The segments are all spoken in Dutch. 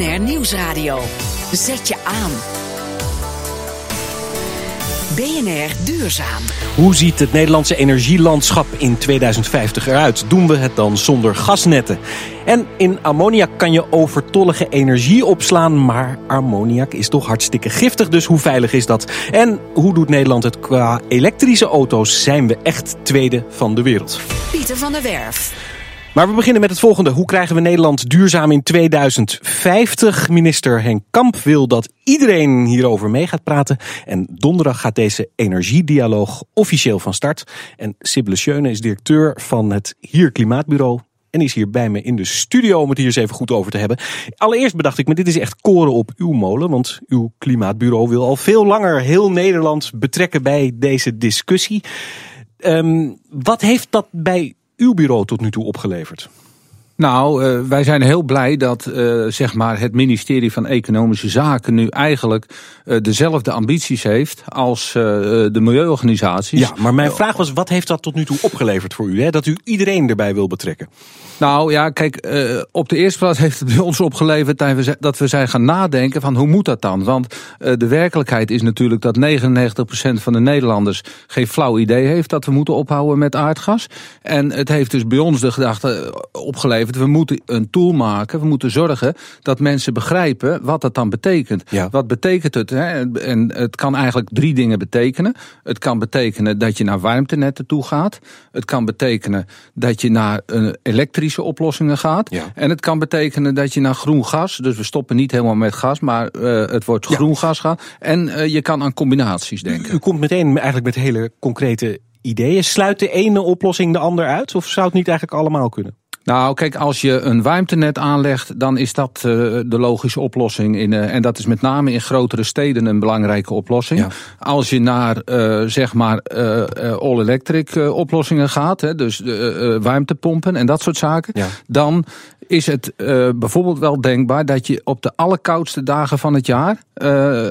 BNR Nieuwsradio. Zet je aan. BNR Duurzaam. Hoe ziet het Nederlandse energielandschap in 2050 eruit? Doen we het dan zonder gasnetten? En in ammoniak kan je overtollige energie opslaan, maar ammoniak is toch hartstikke giftig, dus hoe veilig is dat? En hoe doet Nederland het qua elektrische auto's? Zijn we echt tweede van de wereld? Pieter van der Werf. Maar we beginnen met het volgende. Hoe krijgen we Nederland duurzaam in 2050? Minister Henk Kamp wil dat iedereen hierover mee gaat praten. En donderdag gaat deze energiedialoog officieel van start. En Sibylle Schöne is directeur van het Hier Klimaatbureau. En is hier bij me in de studio om het hier eens even goed over te hebben. Allereerst bedacht ik me, dit is echt koren op uw molen. Want uw klimaatbureau wil al veel langer heel Nederland betrekken bij deze discussie. Um, wat heeft dat bij uw bureau tot nu toe opgeleverd? Nou, uh, wij zijn heel blij dat uh, zeg maar het ministerie van Economische Zaken nu eigenlijk uh, dezelfde ambities heeft als de milieuorganisaties. Ja, maar mijn vraag was: wat heeft dat tot nu toe opgeleverd voor u? Hè? Dat u iedereen erbij wil betrekken? Nou ja, kijk, op de eerste plaats heeft het bij ons opgeleverd dat we zijn gaan nadenken van hoe moet dat dan? Want de werkelijkheid is natuurlijk dat 99% van de Nederlanders geen flauw idee heeft dat we moeten ophouden met aardgas. En het heeft dus bij ons de gedachte opgeleverd, we moeten een tool maken, we moeten zorgen dat mensen begrijpen wat dat dan betekent. Ja. Wat betekent het? Hè? En het kan eigenlijk drie dingen betekenen. Het kan betekenen dat je naar warmtenetten toe gaat. Het kan betekenen dat je naar een elektrisch oplossingen gaat. Ja. En het kan betekenen dat je naar groen gas, dus we stoppen niet helemaal met gas, maar uh, het wordt groen gas gaan. En uh, je kan aan combinaties denken. U, u komt meteen eigenlijk met hele concrete ideeën. Sluit de ene oplossing de ander uit? Of zou het niet eigenlijk allemaal kunnen? Nou, kijk, als je een warmtenet aanlegt, dan is dat uh, de logische oplossing. In, uh, en dat is met name in grotere steden een belangrijke oplossing. Ja. Als je naar, uh, zeg maar, all-electric oplossingen gaat, hè, dus warmtepompen en dat soort zaken, ja. dan is het bijvoorbeeld wel denkbaar dat je op de allerkoudste dagen van het jaar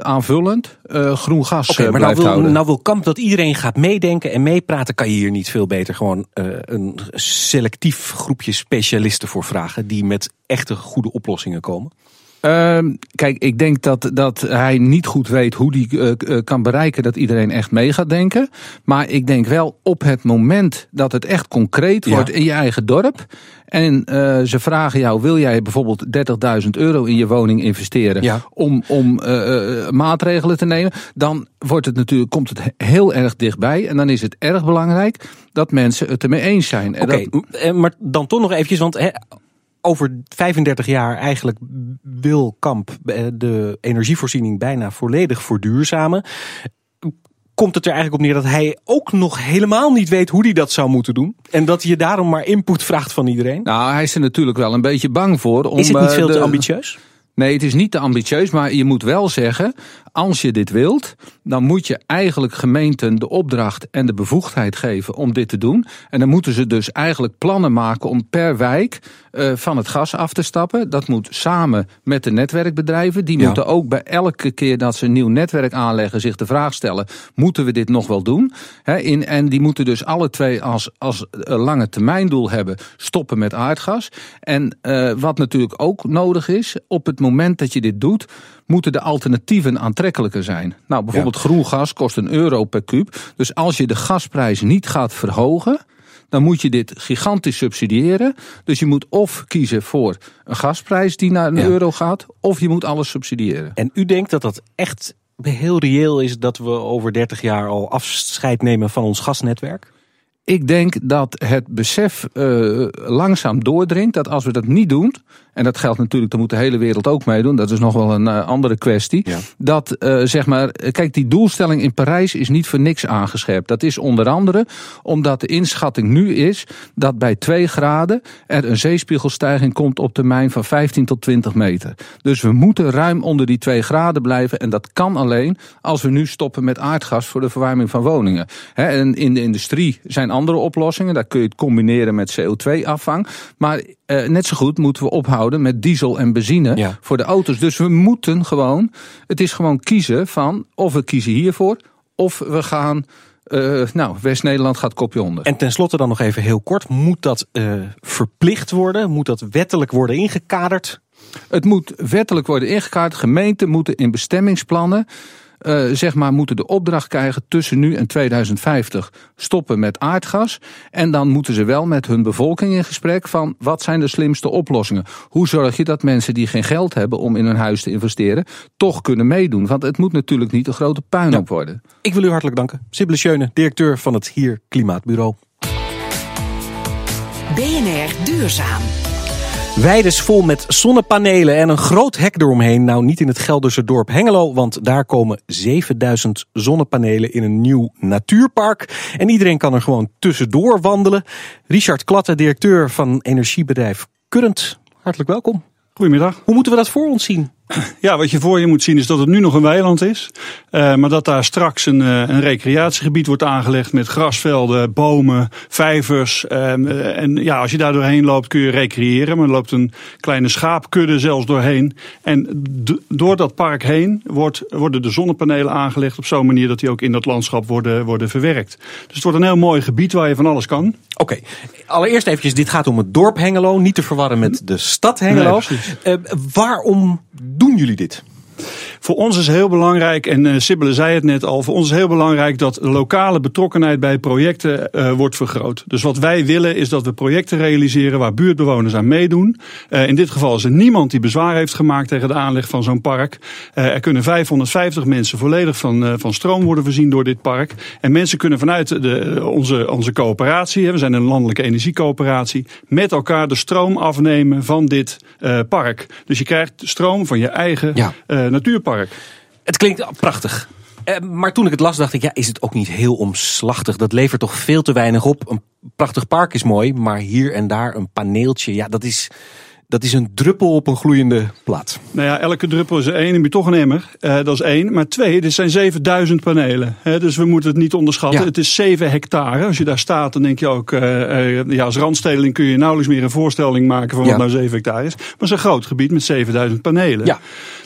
aanvullend groen gas okay, maar blijft nou wil, houden. Nou wil Kamp dat iedereen gaat meedenken en meepraten. Kan je hier niet veel beter gewoon een selectief groepje specialisten voor vragen die met echte goede oplossingen komen? Uh, kijk, ik denk dat, dat hij niet goed weet hoe hij uh, kan bereiken dat iedereen echt mee gaat denken. Maar ik denk wel op het moment dat het echt concreet Ja. wordt in je eigen dorp. En uh, ze vragen jou, wil jij bijvoorbeeld 30.000 euro in je woning investeren Ja. om, om uh, maatregelen te nemen. Dan wordt het natuurlijk, komt het heel erg dichtbij. En dan is het erg belangrijk dat mensen het ermee eens zijn. Oké, dat- maar dan toch nog eventjes, want over 35 jaar eigenlijk wil Kamp eh, de energievoorziening bijna volledig verduurzamen. Komt het er eigenlijk op neer dat hij ook nog helemaal niet weet hoe hij dat zou moeten doen? En dat je daarom maar input vraagt van iedereen? Nou, hij is er natuurlijk wel een beetje bang voor. Om, Is het niet eh, veel te ambitieus? Nee, het is niet te ambitieus, maar je moet wel zeggen, als je dit wilt, dan moet je eigenlijk gemeenten de opdracht en de bevoegdheid geven om dit te doen. En dan moeten ze dus eigenlijk plannen maken om per wijk uh, van het gas af te stappen. Dat moet samen met de netwerkbedrijven. Die Ja. moeten ook bij elke keer dat ze een nieuw netwerk aanleggen zich de vraag stellen, moeten we dit nog wel doen? He, in, en die moeten dus alle twee als, als uh, lange termijndoel hebben, stoppen met aardgas. En uh, wat natuurlijk ook nodig is, op het moment dat je dit doet, moeten de alternatieven aantrekkelijker zijn. Nou, bijvoorbeeld ja. groen gas kost een euro per kuub. Dus als je de gasprijs niet gaat verhogen, dan moet je dit gigantisch subsidiëren. Dus je moet of kiezen voor een gasprijs die naar een ja. euro gaat, of je moet alles subsidiëren. En u denkt dat dat echt heel reëel is dat we over 30 jaar al afscheid nemen van ons gasnetwerk? Ik denk dat het besef uh, langzaam doordringt dat als we dat niet doen, en dat geldt natuurlijk, dan moet de hele wereld ook meedoen, dat is nog wel een uh, andere kwestie. Ja. Dat uh, zeg maar, kijk, die doelstelling in Parijs is niet voor niks aangescherpt. Dat is onder andere omdat de inschatting nu is dat bij 2 graden er een zeespiegelstijging komt op termijn van 15 tot 20 meter. Dus we moeten ruim onder die 2 graden blijven. En dat kan alleen als we nu stoppen met aardgas voor de verwarming van woningen. He, en in de industrie zijn andere oplossingen. Daar kun je het combineren met CO2-afvang. Maar uh, net zo goed moeten we ophouden met diesel en benzine ja. voor de auto's. Dus we moeten gewoon, het is gewoon kiezen van of we kiezen hiervoor of we gaan Uh, nou, West-Nederland gaat kopje onder. En tenslotte dan nog even heel kort. Moet dat uh, verplicht worden? Moet dat wettelijk worden ingekaderd? Het moet wettelijk worden ingekaderd. Gemeenten moeten in bestemmingsplannen uh, zeg maar, moeten de opdracht krijgen tussen nu en 2050 stoppen met aardgas. En dan moeten ze wel met hun bevolking in gesprek van wat zijn de slimste oplossingen. Hoe zorg je dat mensen die geen geld hebben om in hun huis te investeren, toch kunnen meedoen? Want het moet natuurlijk niet een grote puinhoop ja. worden. Ik wil u hartelijk danken. Sibylle Schöne, directeur van het Hier Klimaatbureau. BNR Duurzaam. Weides vol met zonnepanelen en een groot hek eromheen. Nou, niet in het Gelderse dorp Hengelo, want daar komen 7000 zonnepanelen in een nieuw natuurpark. En iedereen kan er gewoon tussendoor wandelen. Richard Klatte, directeur van energiebedrijf Current. Hartelijk welkom. Goedemiddag. Hoe moeten we dat voor ons zien? Ja, wat je voor je moet zien is dat het nu nog een weiland is. Uh, maar dat daar straks een, uh, een recreatiegebied wordt aangelegd met grasvelden, bomen, vijvers. Uh, en ja, als je daar doorheen loopt kun je recreëren. Maar er loopt een kleine schaapkudde zelfs doorheen. En door dat park heen wordt, worden de zonnepanelen aangelegd op zo'n manier dat die ook in dat landschap worden, worden verwerkt. Dus het wordt een heel mooi gebied waar je van alles kan. Oké, okay. allereerst eventjes, dit gaat om het dorp Hengelo, niet te verwarren met de stad Hengelo. Nee, waarom doen jullie dit? Voor ons is heel belangrijk, en uh, Sibylle zei het net al, voor ons is heel belangrijk dat de lokale betrokkenheid bij projecten uh, wordt vergroot. Dus wat wij willen is dat we projecten realiseren waar buurtbewoners aan meedoen. Uh, in dit geval is er niemand die bezwaar heeft gemaakt tegen de aanleg van zo'n park. er kunnen 550 mensen volledig van, van stroom worden voorzien door dit park. En mensen kunnen vanuit de, onze, onze coöperatie, we zijn een landelijke energiecoöperatie, met elkaar de stroom afnemen van dit park. Dus je krijgt stroom van je eigen ja. natuurpark. Het klinkt prachtig. Uh, maar toen ik het las, dacht ik, ja, is het ook niet heel omslachtig? Dat levert toch veel te weinig op. Een prachtig park is mooi, maar hier en daar een paneeltje, ja, dat is dat is een druppel op een gloeiende plaat. Nou ja, elke druppel is één. Heb je toch een emmer. Uh, dat is één. Maar twee, dit zijn 7000 panelen. Hè, dus we moeten het niet onderschatten. Ja. Het is 7 hectare. Als je daar staat, dan denk je ook... Uh, uh, ja, als randstedeling kun je nauwelijks meer een voorstelling maken... van wat nou 7 hectare is. Maar het is een groot gebied met 7000 panelen. Ja.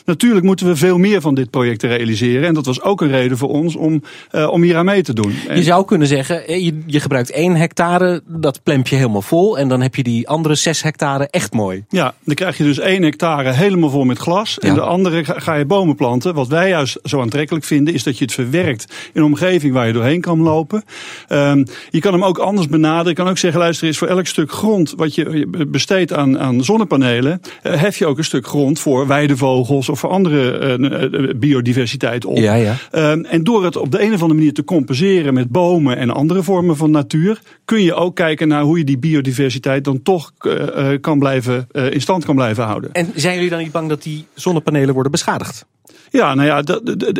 Natuurlijk moeten we veel meer van dit project realiseren. En dat was ook een reden voor ons om, om hier aan mee te doen. Je zou kunnen zeggen, je, je gebruikt 1 hectare. Dat plemp je helemaal vol. En dan heb je die andere 6 hectare echt mooi. Ja, dan krijg je dus één hectare helemaal vol met glas. En de andere ga je bomen planten. Wat wij juist zo aantrekkelijk vinden, is dat je het verwerkt in een omgeving waar je doorheen kan lopen. Um, je kan hem ook anders benaderen. Je kan ook zeggen, luister eens, voor elk stuk grond wat je besteedt aan, aan zonnepanelen, uh, hef je ook een stuk grond voor weidevogels of voor andere uh, biodiversiteit op. Ja, ja. Um, en door het op de een of andere manier te compenseren met bomen en andere vormen van natuur, kun je ook kijken naar hoe je die biodiversiteit dan toch uh, kan blijven in stand kan blijven houden. En zijn jullie dan niet bang dat die zonnepanelen worden beschadigd? Ja, nou ja,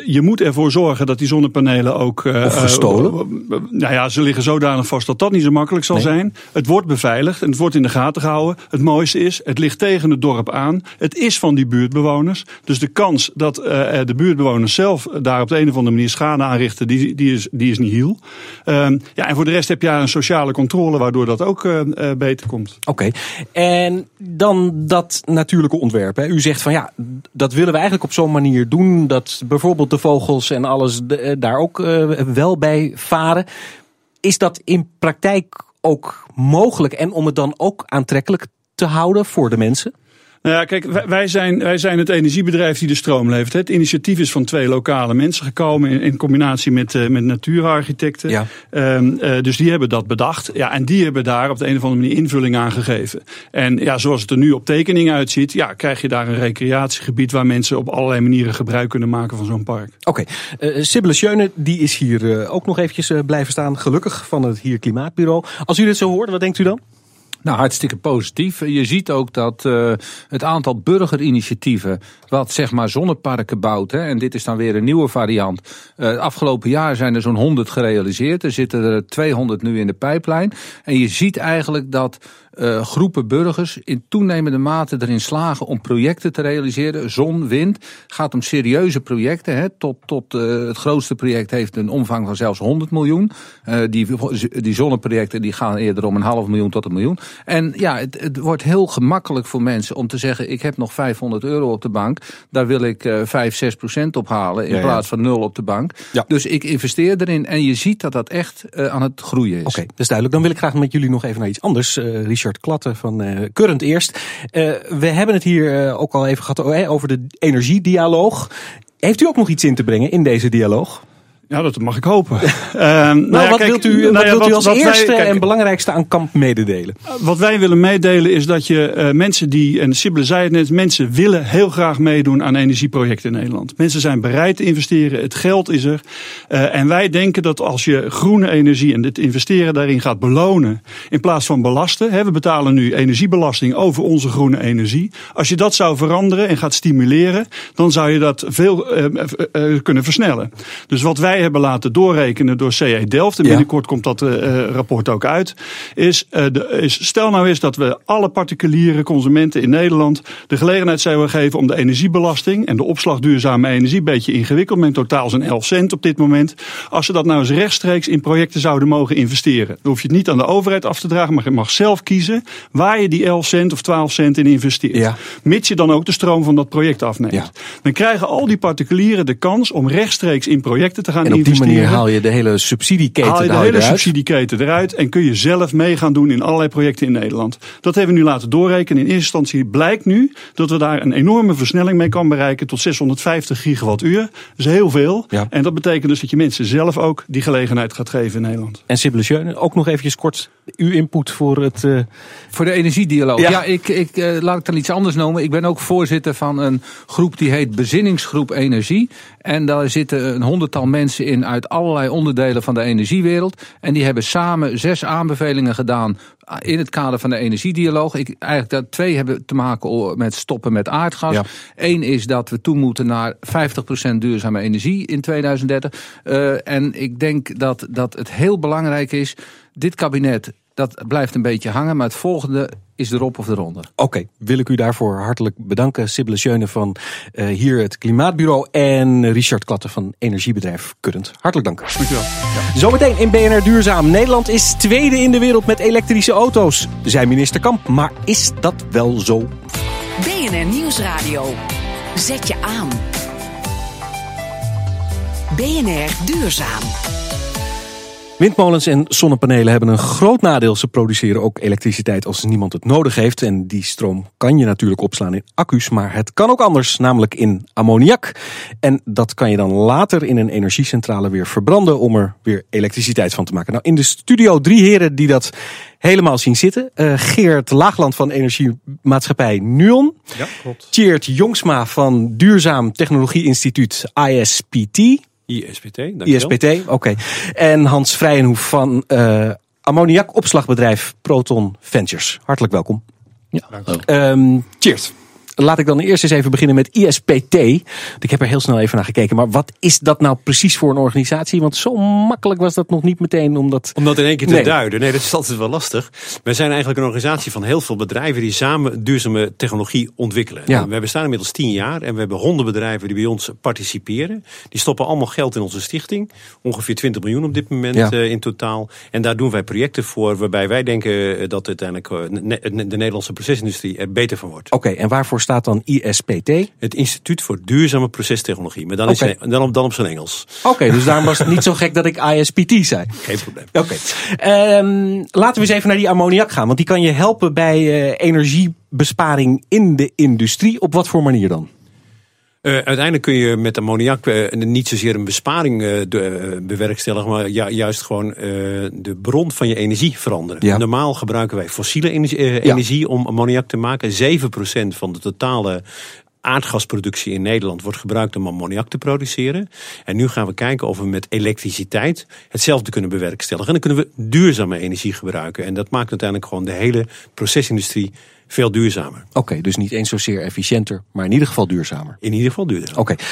je moet ervoor zorgen dat die zonnepanelen ook. Uh, of gestolen? Uh, nou ja, ze liggen zodanig vast dat dat niet zo makkelijk zal nee. zijn. Het wordt beveiligd en het wordt in de gaten gehouden. Het mooiste is, het ligt tegen het dorp aan. Het is van die buurtbewoners. Dus de kans dat uh, de buurtbewoners zelf daar op de een of andere manier schade aanrichten, die, die, is, die is niet heel. Ehm, ja, en voor de rest heb je een sociale controle, waardoor dat ook beter komt. Oké, okay. en dan dat natuurlijke ontwerp. Hè. U zegt van ja, dat willen we eigenlijk op zo'n manier doen dat bijvoorbeeld de vogels en alles eh, daar ook uh, wel bij varen. Is dat in praktijk ook mogelijk en om het dan ook aantrekkelijk te houden voor de mensen? Nou ja, kijk, wij zijn, wij zijn het energiebedrijf die de stroom levert. Het initiatief is van twee lokale mensen gekomen in, in combinatie met, uh, met natuurarchitecten. Ja. Um, uh, dus die hebben dat bedacht. Ja, en die hebben daar op de een of andere manier invulling aan gegeven. En ja, zoals het er nu op tekening uitziet, ja, krijg je daar een recreatiegebied waar mensen op allerlei manieren gebruik kunnen maken van zo'n park. Oké, okay. uh, Sibylle Schöne, die is hier ook nog eventjes blijven staan, gelukkig, van het Hier Klimaatbureau. Als u dit zo hoort, wat denkt u dan? Nou, hartstikke positief. Je ziet ook dat uh, het aantal burgerinitiatieven wat zeg maar zonneparken bouwt, hè, en dit is dan weer een nieuwe variant. Uh, afgelopen jaar zijn er zo'n 100 gerealiseerd. Er zitten er 200 nu in de pijplijn. En je ziet eigenlijk dat uh, groepen burgers in toenemende mate erin slagen om projecten te realiseren. Zon, wind. Gaat om serieuze projecten. Hè. Tot, tot uh, het grootste project heeft een omvang van zelfs 100 miljoen. Die, die zonneprojecten die gaan eerder om een half miljoen tot een miljoen. En ja, het, het wordt heel gemakkelijk voor mensen om te zeggen: ik heb nog 500 euro op de bank. Daar wil ik uh, 5, 6 procent op halen. In ja, plaats van nul op de bank. Dus ik investeer erin. En je ziet dat dat echt aan het groeien is. Oké, okay, dat is duidelijk. Dan wil ik graag met jullie nog even naar iets anders. Richard Klatten van Current eerst. we hebben het hier ook al even gehad over de energiedialoog. Heeft u ook nog iets in te brengen in deze dialoog? Ja, dat mag ik hopen. uh, nou, nou ja, wat kijk, wilt u, nou wat ja, wilt u als wat eerste wij, kijk, en belangrijkste aan Kamp mededelen? Wat wij willen meedelen is dat je uh, mensen die, en Sibylle zei het net, mensen willen heel graag meedoen aan energieprojecten in Nederland. Mensen zijn bereid te investeren, het geld is er. Uh, en wij denken dat als je groene energie en het investeren daarin gaat belonen, in plaats van belasten, hè, we betalen nu energiebelasting over onze groene energie. Als je dat zou veranderen en gaat stimuleren, dan zou je dat veel kunnen versnellen. Dus wat wij hebben laten doorrekenen door CE Delft, en binnenkort komt dat uh, rapport ook uit, is, uh, de, is stel nou eens dat we alle particuliere consumenten in Nederland de gelegenheid zouden geven om de energiebelasting en de opslag duurzame energie, een beetje ingewikkeld, met totaal zo'n 11 cent op dit moment, als ze dat nou eens rechtstreeks in projecten zouden mogen investeren. Dan hoef je het niet aan de overheid af te dragen, maar je mag zelf kiezen waar je die 11 cent of 12 cent in investeert. Ja. Mits je dan ook de stroom van dat project afneemt. Ja. Dan krijgen al die particulieren de kans om rechtstreeks in projecten te gaan en op die manier haal je de hele subsidieketen haal je de hele subsidieketen eruit en kun je zelf mee gaan doen in allerlei projecten in Nederland. Dat hebben we nu laten doorrekenen. In eerste instantie blijkt nu dat we daar een enorme versnelling mee kan bereiken tot 650 gigawattuur. Dat is heel veel. Ja. En dat betekent dus dat je mensen zelf ook die gelegenheid gaat geven in Nederland. En Sibylle ook nog eventjes kort uw input voor het... Uh... Voor de energiedialoog. Ja, ja ik, ik, uh, laat ik dan iets anders noemen. Ik ben ook voorzitter van een groep die heet Bezinningsgroep Energie. En daar zitten een honderdtal mensen in uit allerlei onderdelen van de energiewereld. En die hebben samen zes aanbevelingen gedaan in het kader van de energiedialoog. Ik, eigenlijk dat twee hebben te maken met stoppen met aardgas. Ja. Eén is dat we toe moeten naar 50% duurzame energie in 2030. Uh, en ik denk dat, dat het heel belangrijk is. Dit kabinet dat blijft een beetje hangen, maar het volgende is erop of eronder. Oké, okay, wil ik u daarvoor hartelijk bedanken. Sibylle Schöne van uh, hier het Klimaatbureau en Richard Klatten van energiebedrijf Current. Hartelijk dank. Dankjewel. Ja. Zometeen in BNR Duurzaam. Nederland is tweede in de wereld met elektrische auto's, zei minister Kamp. Maar is dat wel zo? BNR Nieuwsradio. Zet je aan. BNR Duurzaam. Windmolens en zonnepanelen hebben een groot nadeel. Ze produceren ook elektriciteit als niemand het nodig heeft. En die stroom kan je natuurlijk opslaan in accu's, maar het kan ook anders, namelijk in ammoniak. En dat kan je dan later in een energiecentrale weer verbranden om er weer elektriciteit van te maken. Nou, in de studio drie heren die dat helemaal zien zitten. Uh, Geert Laagland van Energiemaatschappij Nuon. Ja, klopt. Tjeerd Jongsma van Duurzaam Technologie Instituut ISPT. ISPT, ISPT, oké. Okay. En Hans Vrijenhoef van uh, ammoniakopslagbedrijf Proton Ventures. Hartelijk welkom. Ja. Um, cheers. Laat ik dan eerst eens even beginnen met ISPT. Ik heb er heel snel even naar gekeken. Maar wat is dat nou precies voor een organisatie? Want zo makkelijk was dat nog niet meteen om dat... Om dat in één keer te duiden. Nee, dat is altijd wel lastig. Wij zijn eigenlijk een organisatie van heel veel bedrijven... die samen duurzame technologie ontwikkelen. Ja. We bestaan inmiddels tien jaar. En we hebben honderd bedrijven die bij ons participeren. Die stoppen allemaal geld in onze stichting. Ongeveer 20 miljoen op dit moment ja. uh, in totaal. En daar doen wij projecten voor... waarbij wij denken eh, dat uiteindelijk uh, de Nederlandse procesindustrie er beter van wordt. Oké, okay, en waarvoor staat dan ISPT? Het Instituut voor Duurzame Procestechnologie, maar dan, okay. is, dan, op, dan op zijn Engels. Oké, okay, dus daarom was het niet zo gek dat ik ISPT zei. Geen probleem. Oké. Okay. Um, laten we eens even naar die ammoniak gaan, want die kan je helpen bij uh, energiebesparing in de industrie. Op wat voor manier dan? Uh, uiteindelijk kun je met ammoniak uh, niet zozeer een besparing uh, de, bewerkstelligen, maar ju juist gewoon de bron van je energie veranderen. Ja. Normaal gebruiken wij fossiele energie, energie om ammoniak te maken. 7% van de totale aardgasproductie in Nederland wordt gebruikt om ammoniak te produceren. En nu gaan we kijken of we met elektriciteit hetzelfde kunnen bewerkstelligen. En dan kunnen we duurzame energie gebruiken. En dat maakt uiteindelijk gewoon de hele procesindustrie veel duurzamer. Oké, okay, dus niet eens zozeer efficiënter, maar in ieder geval duurzamer. In ieder geval duurzamer. Oké. Okay.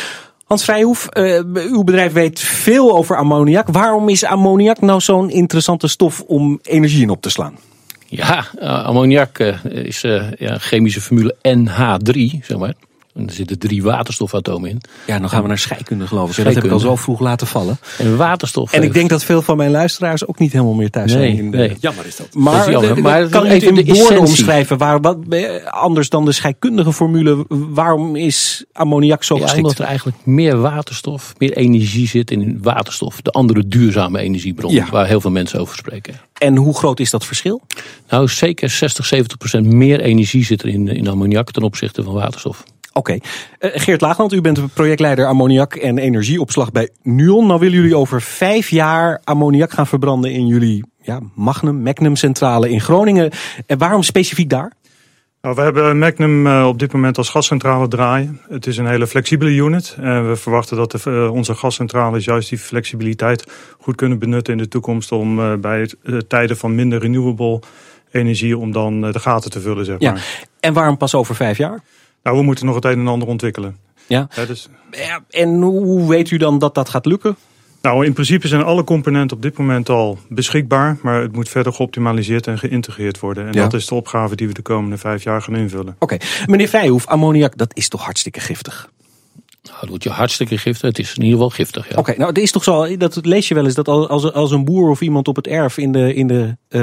Hans Vrijhoef, uh, uw bedrijf weet veel over ammoniak. Waarom is ammoniak nou zo'n interessante stof om energie in op te slaan? Ja, ammoniak is ja, chemische formule NH3, zeg maar. En er zitten drie waterstofatomen in. Ja, dan gaan we naar scheikunde geloof ik. Dat heb ik al zo vroeg laten vallen. En waterstof. En ik denk dat veel van mijn luisteraars ook niet helemaal meer thuis nee, zijn. Nee. Jammer is dat. Maar, dat jammer. maar kan je even in woorden omschrijven? Waar, wat, anders dan de scheikundige formule. Waarom is ammoniak zo ja, geschikt? Omdat er eigenlijk meer waterstof, meer energie zit in waterstof. De andere duurzame energiebron. Ja. Waar heel veel mensen over spreken. En hoe groot is dat verschil? Nou, zeker 60, 70 procent meer energie zit er in, in ammoniak ten opzichte van waterstof. Oké. Okay. Uh, Geert Laagland, u bent projectleider ammoniak en energieopslag bij Nuon. Nou willen jullie over vijf jaar ammoniak gaan verbranden in jullie ja, Magnum, Magnum centrale in Groningen. En waarom specifiek daar? Nou, we hebben Magnum uh, op dit moment als gascentrale draaien. Het is een hele flexibele unit. En we verwachten dat de, uh, onze gascentrales juist die flexibiliteit goed kunnen benutten in de toekomst. Om bij tijden van minder renewable energie om dan de gaten te vullen. Zeg maar. Ja. En waarom pas over vijf jaar? Nou, we moeten nog het een en ander ontwikkelen. Ja. ja, dus... ja en hoe weet u dan dat dat gaat lukken? Nou, in principe zijn alle componenten op dit moment al beschikbaar. Maar het moet verder geoptimaliseerd en geïntegreerd worden. En Ja. dat is de opgave die we de komende vijf jaar gaan invullen. Oké. Meneer Vijhoef, ammoniak, dat is toch hartstikke giftig? Nou, wordt je hartstikke giftig. Het is in ieder geval giftig. Ja. Oké, nou het is toch zo, dat lees je wel eens, dat als, als een boer of iemand op het erf in de, in de, eh,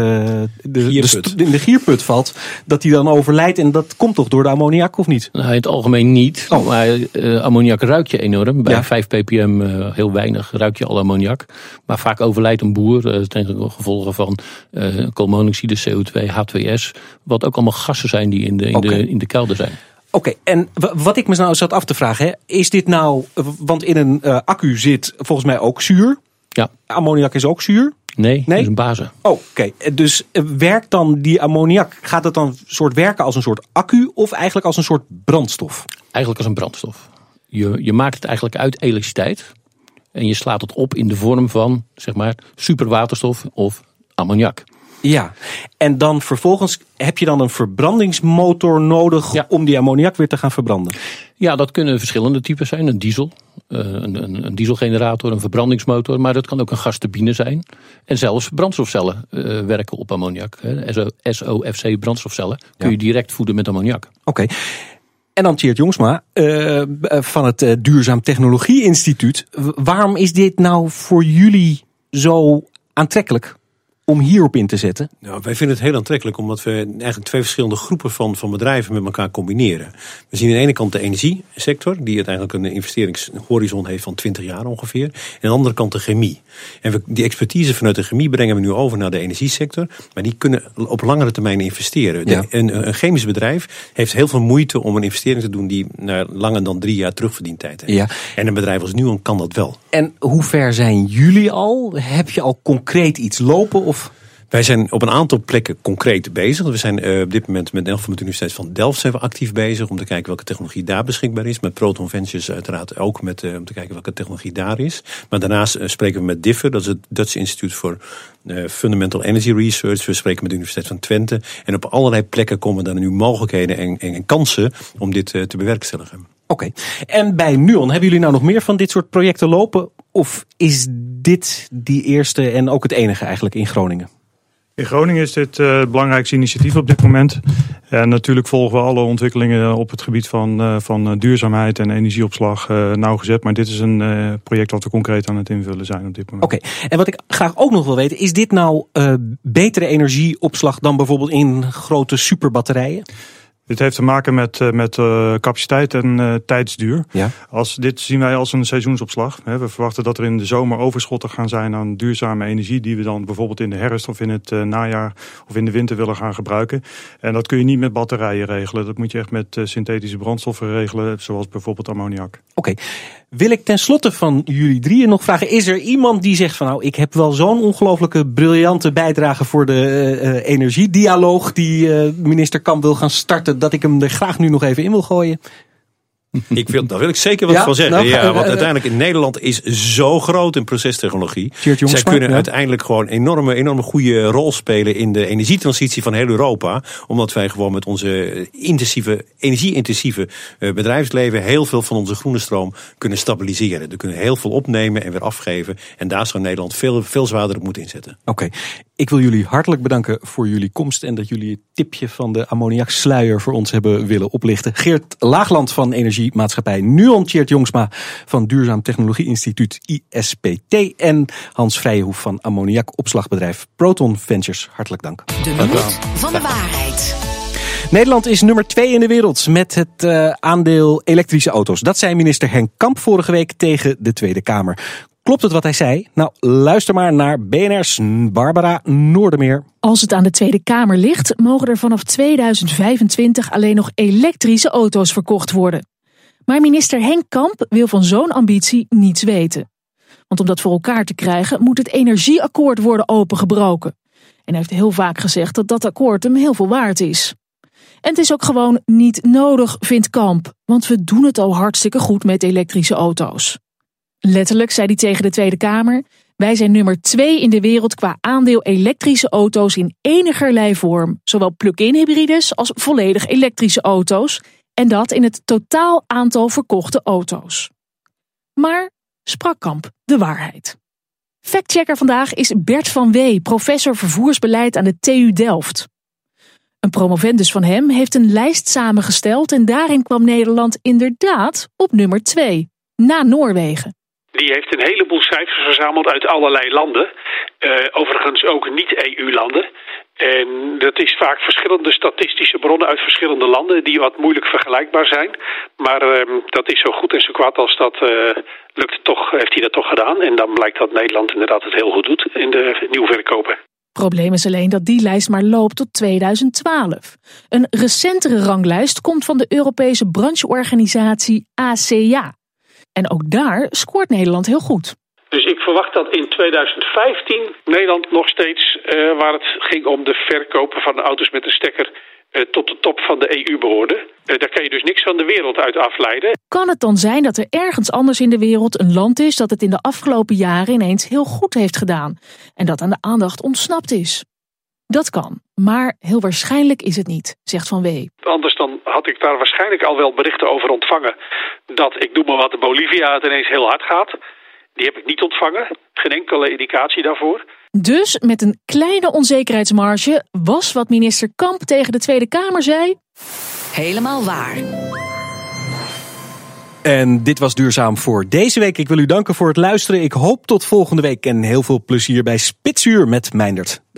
de, Gierput. in de gierput valt, dat hij dan overlijdt en dat komt toch door de ammoniak of niet? Nou, in het algemeen niet. Oh. Maar eh, ammoniak ruik je enorm. Bij Ja. 5 ppm eh, heel weinig ruik je al ammoniak. Maar vaak overlijdt een boer ten gevolge van koolmonoxide, CO2, H2S. Wat ook allemaal gassen zijn die in de, in de, in de kelder zijn. Oké, en wat ik me nou zat af te vragen, hè, is dit nou, want in een eh, accu zit volgens mij ook zuur. Ja, Ammoniak is ook zuur. nee, Nee? dat is een basis. Oh, Oké, dus eh, werkt dan die ammoniak, gaat het dan soort werken als een soort accu of eigenlijk als een soort brandstof? Eigenlijk als een brandstof. Je, je maakt het eigenlijk uit elektriciteit. En je slaat het op in de vorm van, zeg maar, superwaterstof of ammoniak. Ja, en dan vervolgens heb je dan een verbrandingsmotor nodig Ja. om die ammoniak weer te gaan verbranden. Ja, dat kunnen verschillende types zijn. Een diesel, eh, een, een, dieselgenerator, een verbrandingsmotor. Maar dat kan ook een gasturbine zijn. En zelfs brandstofcellen eh, werken op ammoniak. SOFC brandstofcellen kun Ja. je direct voeden met ammoniak. Oké. En dan Tjeerd Jongsma eh, van het Duurzaam Technologie Instituut. Waarom is dit nou voor jullie zo aantrekkelijk om hierop in te zetten? Nou, wij vinden het heel aantrekkelijk omdat we eigenlijk twee verschillende groepen van, van bedrijven met elkaar combineren. We zien aan de ene kant de energiesector, die uiteindelijk een investeringshorizon heeft van 20 jaar ongeveer. En aan de andere kant de chemie. En we, die expertise vanuit de chemie brengen we nu over naar de energiesector. Maar die kunnen op langere termijn investeren. De- Ja. een, een chemisch bedrijf heeft heel veel moeite om een investering te doen die naar langer dan drie jaar terugverdientijd heeft. Ja. En een bedrijf als Nuon kan dat wel. En hoe ver zijn jullie al? Heb je al concreet iets lopen? Of? Wij zijn op een aantal plekken concreet bezig. We zijn eh, op dit moment met van de Universiteit van Delft zijn we actief bezig om te kijken welke technologie daar beschikbaar is. Met Proton Ventures uiteraard ook met, eh, om te kijken welke technologie daar is. Maar daarnaast eh, spreken we met DIFFE, dat is het Dutch Institute for eh, Fundamental Energy Research. We spreken met de Universiteit van Twente. En op allerlei plekken komen er nu mogelijkheden en, en, en kansen om dit te bewerkstelligen. Oké. En bij Nuon, hebben jullie nou nog meer van dit soort projecten lopen? Of is dit die eerste en ook het enige eigenlijk in Groningen? In Groningen is dit eh, het belangrijkste initiatief op dit moment. En natuurlijk volgen we alle ontwikkelingen op het gebied van, eh, van eh, duurzaamheid en energieopslag eh, nauwgezet. Maar dit is een project wat we concreet aan het invullen zijn op dit moment. Oké, en wat ik graag ook nog wil weten, is dit nou betere energieopslag dan bijvoorbeeld in grote superbatterijen? Dit heeft te maken met, eh, met eh, capaciteit en eh, tijdsduur. Ja. Als, dit zien wij als een seizoensopslag. Hè. We verwachten dat er in de zomer overschotten gaan zijn aan duurzame energie. Die we dan bijvoorbeeld in de herfst of in het najaar of in de winter willen gaan gebruiken. En dat kun je niet met batterijen regelen. Dat moet je echt met synthetische brandstoffen regelen. Zoals bijvoorbeeld ammoniak. Oké, wil ik tenslotte van jullie drieën nog vragen, is er iemand die zegt van nou, ik heb wel zo'n ongelooflijke briljante bijdrage voor de eh, energiedialoog die eh, minister Kamp wil gaan starten, dat ik hem er graag nu nog even in wil gooien? Ik wil, daar wil ik zeker wat Ja? van zeggen. Nou, ja, eh, want eh, uiteindelijk in Nederland is zo groot in procestechnologie. Zij kunnen ja. uiteindelijk gewoon enorme, enorme goede rol spelen in de energietransitie van heel Europa. Omdat wij gewoon met onze intensieve, energie-intensieve eh, bedrijfsleven heel veel van onze groene stroom kunnen stabiliseren. We kunnen heel veel opnemen en weer afgeven. En daar zou Nederland veel, veel zwaarder op moeten inzetten. Oké, Ik wil jullie hartelijk bedanken voor jullie komst en dat jullie het tipje van de ammoniaksluier voor ons hebben willen oplichten. Geert Laagland van Energiemaatschappij Nuon, Tjeerd Jongsma van Duurzaam Technologie Instituut ISPT en Hans Vrijehoef van ammoniakopslagbedrijf Proton Ventures. Hartelijk dank. De minuut van de waarheid. Nederland is nummer twee in de wereld met het uh, aandeel elektrische auto's. Dat zei minister Henk Kamp vorige week tegen de Tweede Kamer. Klopt het wat hij zei? Nou, luister maar naar BNR's Barbara Noordermeer. Als het aan de Tweede Kamer ligt, mogen er vanaf 2025 alleen nog elektrische auto's verkocht worden. Maar minister Henk Kamp wil van zo'n ambitie niets weten. Want om dat voor elkaar te krijgen, moet het energieakkoord worden opengebroken. En hij heeft heel vaak gezegd dat dat akkoord hem heel veel waard is. En het is ook gewoon niet nodig, vindt Kamp, want we doen het al hartstikke goed met elektrische auto's. Letterlijk zei hij tegen de Tweede Kamer: Wij zijn nummer twee in de wereld qua aandeel elektrische auto's in enigerlei vorm, zowel plug-in hybrides als volledig elektrische auto's, en dat in het totaal aantal verkochte auto's. Maar sprak Kamp de waarheid. Factchecker vandaag is Bert van Wee, professor vervoersbeleid aan de TU Delft. Een promovendus van hem heeft een lijst samengesteld en daarin kwam Nederland inderdaad op nummer 2, na Noorwegen. Die heeft een heleboel cijfers verzameld uit allerlei landen. Uh, overigens ook niet-EU-landen. En dat is vaak verschillende statistische bronnen uit verschillende landen die wat moeilijk vergelijkbaar zijn. Maar uh, dat is zo goed en zo kwaad als dat uh, lukt toch, heeft hij dat toch gedaan. En dan blijkt dat Nederland inderdaad het heel goed doet in de nieuwverkopen. Probleem is alleen dat die lijst maar loopt tot 2012. Een recentere ranglijst komt van de Europese brancheorganisatie ACA. En ook daar scoort Nederland heel goed. Dus ik verwacht dat in 2015 Nederland nog steeds, uh, waar het ging om de verkopen van auto's met een stekker, uh, tot de top van de EU behoorde. Uh, daar kan je dus niks van de wereld uit afleiden. Kan het dan zijn dat er ergens anders in de wereld een land is dat het in de afgelopen jaren ineens heel goed heeft gedaan en dat aan de aandacht ontsnapt is? Dat kan, maar heel waarschijnlijk is het niet, zegt Van Wee. Anders dan had ik daar waarschijnlijk al wel berichten over ontvangen dat, ik noem maar wat, de Bolivia het ineens heel hard gaat. Die heb ik niet ontvangen, geen enkele indicatie daarvoor. Dus met een kleine onzekerheidsmarge was wat minister Kamp tegen de Tweede Kamer zei... Helemaal waar. En dit was Duurzaam voor deze week. Ik wil u danken voor het luisteren. Ik hoop tot volgende week en heel veel plezier bij Spitsuur met Meindert. Dag.